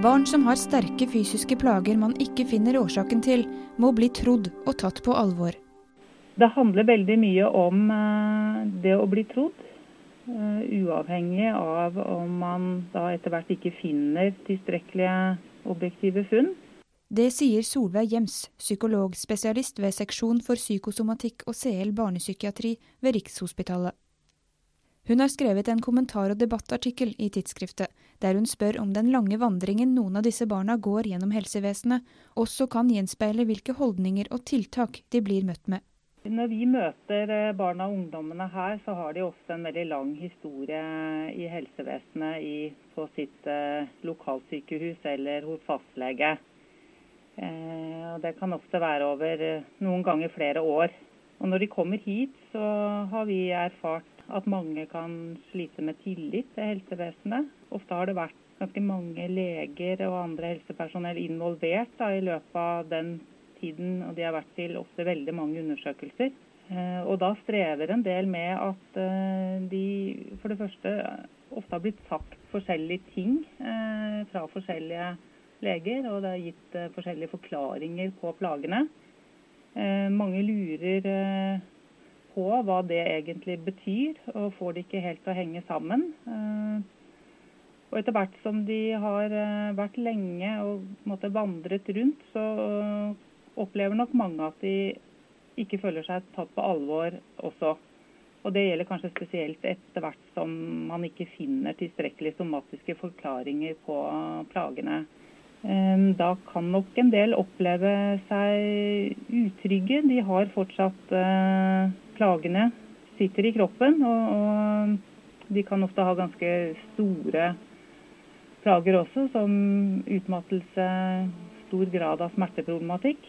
Barn som har sterke fysiske plager man ikke finner årsaken til, må bli trodd og tatt på alvor. Det handler veldig mye om eh, det å bli trodd. Eh, uavhengig av om man da etter hvert ikke finner tilstrekkelige objektive funn. Det sier Solveig Gjems, psykologspesialist ved seksjon for psykosomatikk og CL barnepsykiatri ved Rikshospitalet. Hun har skrevet en kommentar- og debattartikkel i tidsskriftet, der hun spør om den lange vandringen noen av disse barna går gjennom helsevesenet, også kan gjenspeile hvilke holdninger og tiltak de blir møtt med. Når vi møter eh, barna og ungdommene her, så har de ofte en veldig lang historie i helsevesenet i, på sitt eh, lokalsykehus eller hos fastlege. Eh, det kan ofte være over noen ganger flere år. Og Når de kommer hit, så har vi erfart at mange kan slite med tillit til helsevesenet. Ofte har det vært ganske mange leger og andre helsepersonell involvert da, i løpet av den tiden, og de har vært til ofte veldig mange undersøkelser. Eh, og da strever en del med at eh, de for det første ofte har blitt sagt forskjellige ting eh, fra forskjellige leger, og det har gitt forskjellige forklaringer på plagene. Mange lurer på hva det egentlig betyr, og får det ikke helt til å henge sammen. Eh, og etter hvert som de har eh, vært lenge og måtte vandret rundt, så opplever nok mange at de ikke føler seg tatt på alvor også. Og Det gjelder kanskje spesielt etter hvert som man ikke finner tilstrekkelig somatiske forklaringer på plagene. Ehm, da kan nok en del oppleve seg utrygge. De har fortsatt eh, plagene sitter i kroppen. Og, og de kan ofte ha ganske store plager også, som utmattelse, stor grad av smerteproblematikk.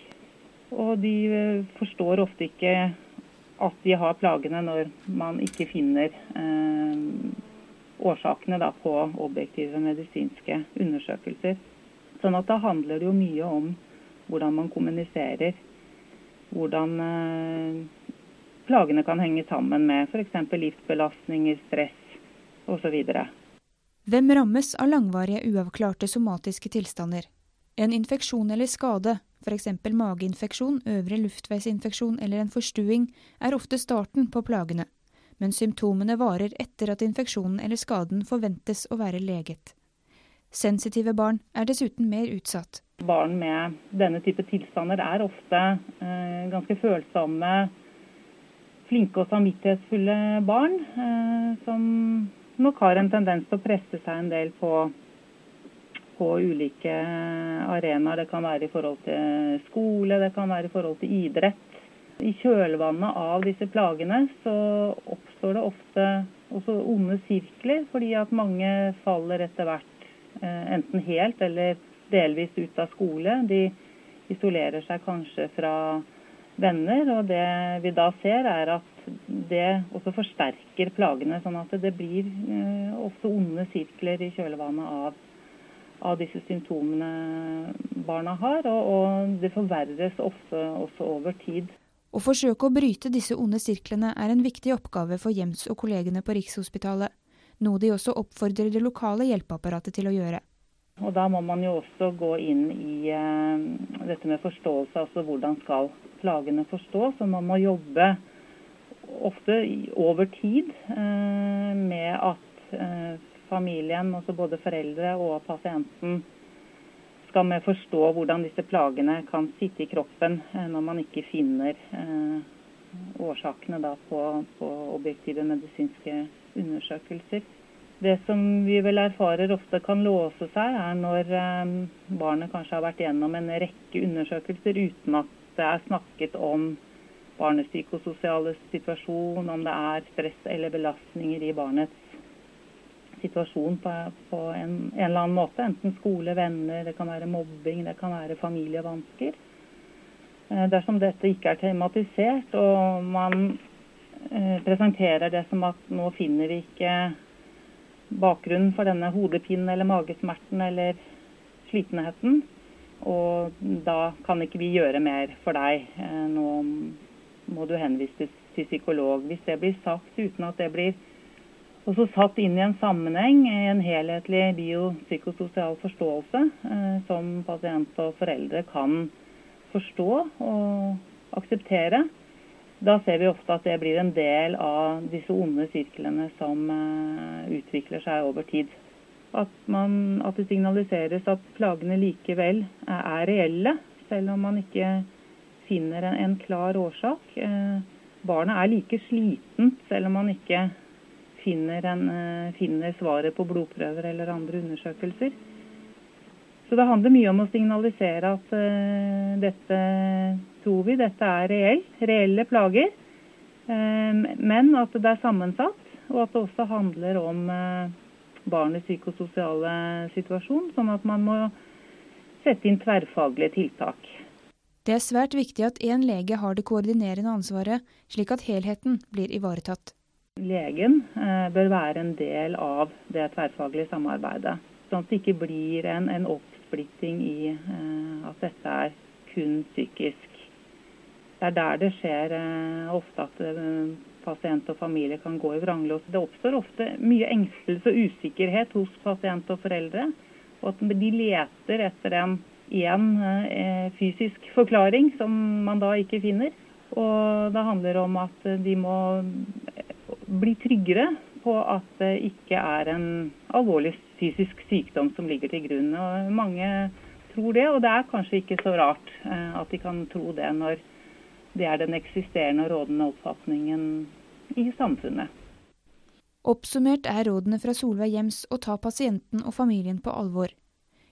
Og de eh, forstår ofte ikke at de har plagene når man ikke finner eh, årsakene da, på objektive medisinske undersøkelser. Sånn at da handler det jo mye om hvordan man kommuniserer. Hvordan eh, plagene kan henge sammen med f.eks. livsbelastninger, stress osv. Hvem rammes av langvarige uavklarte somatiske tilstander? En infeksjon eller skade, f.eks. mageinfeksjon, øvre luftveisinfeksjon eller en forstuing, er ofte starten på plagene. Men symptomene varer etter at infeksjonen eller skaden forventes å være leget. Sensitive barn er dessuten mer utsatt. Barn med denne type tilstander er ofte eh, ganske følsomme, flinke og samvittighetsfulle barn. Eh, som nok har en tendens til å presse seg en del på, på ulike arenaer. Det kan være i forhold til skole, det kan være i forhold til idrett. I kjølvannet av disse plagene så oppstår det ofte også onde sirkler, fordi at mange faller etter hvert Eh, enten helt eller delvis ut av skole. De isolerer seg kanskje fra venner, og det vi da ser er at det også forsterker plagene. Sånn at det blir eh, ofte onde sirkler i kjølvannet av, av disse symptomene barna har, og, og det forverres ofte også over tid. Å forsøke å bryte disse onde sirklene er en viktig oppgave for Jems og kollegene på Rikshospitalet noe de også oppfordrer det lokale hjelpeapparatet til å gjøre. Og Da må man jo også gå inn i uh, dette med forståelse, altså hvordan skal plagene forstås. Og man må jobbe ofte over tid uh, med at uh, familien, altså både foreldre og pasienten, skal med forstå hvordan disse plagene kan sitte i kroppen når man ikke finner årsakene på, på objektive medisinske undersøkelser. Det som vi vel erfarer ofte kan låse seg, er når eh, barnet kanskje har vært gjennom en rekke undersøkelser uten at det er snakket om barnets psykososiale situasjon, om det er stress eller belastninger i barnets situasjon på, på en, en, eller annen måte. Enten skole, venner, det kan være mobbing, det kan være familievansker. Eh, dersom dette ikke er tematisert og man Eh, presenterer det som at nå finner vi ikke bakgrunnen for denne hodepinen eller magesmerten eller slitenheten. Og da kan ikke vi gjøre mer for deg. Eh, nå må du henvises til psykolog. Hvis det blir sagt uten at det blir Og så satt inn i en sammenheng, i en helhetlig biopsykososial forståelse, eh, som pasient og foreldre kan forstå og akseptere. Da ser vi ofte at det blir en del av disse onde sirklene som eh, utvikler seg over tid. At, man, at det signaliseres at plagene likevel er reelle, selv om man ikke finner en, en klar årsak. Eh, barnet er like sliten selv om man ikke finner, en, eh, finner svaret på blodprøver eller andre undersøkelser. Så det handler mye om å signalisere at uh, dette tror vi, dette er reell, reelle plager. Uh, men at det er sammensatt, og at det også handler om uh, barnets psykososiale situasjon. Sånn at man må sette inn tverrfaglige tiltak. Det er svært viktig at én lege har det koordinerende ansvaret, slik at helheten blir ivaretatt. Legen bør være en del av det tverrfaglige samarbeidet. Sånn at det ikke blir en, en oppsplitting i eh, at dette er kun psykisk. Det er der det skjer eh, ofte at eh, pasient og familie kan gå i vranglås. Det oppstår ofte mye engstelse og usikkerhet hos pasient og foreldre. Og at de leter etter en én fysisk forklaring som man da ikke finner. Og det handler om at de må bli tryggere på at det ikke er en alvorlig fysisk sykdom som ligger til grunn. Og mange tror det, og det er kanskje ikke så rart eh, at de kan tro det når det er den eksisterende og rådende oppfatningen i samfunnet. Oppsummert er rådene fra Solveig Hjems å ta pasienten og familien på alvor.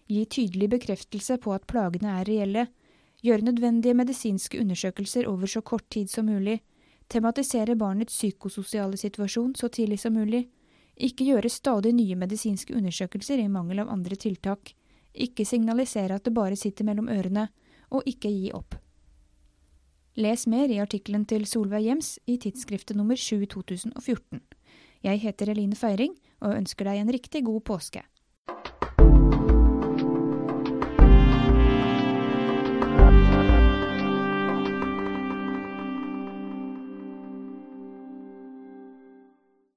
Gi tydelig bekreftelse på at plagene er reelle. Gjøre nødvendige medisinske undersøkelser over så kort tid som mulig. Tematisere barnets psykososiale situasjon så tidlig som mulig ikke gjøre stadig nye medisinske undersøkelser i mangel av andre tiltak. Ikke signalisere at det bare sitter mellom ørene. Og ikke gi opp. Les mer i artikkelen til Solveig Hjems i tidsskriftet nummer 7 2014. Jeg heter Eline Feiring og ønsker deg en riktig god påske.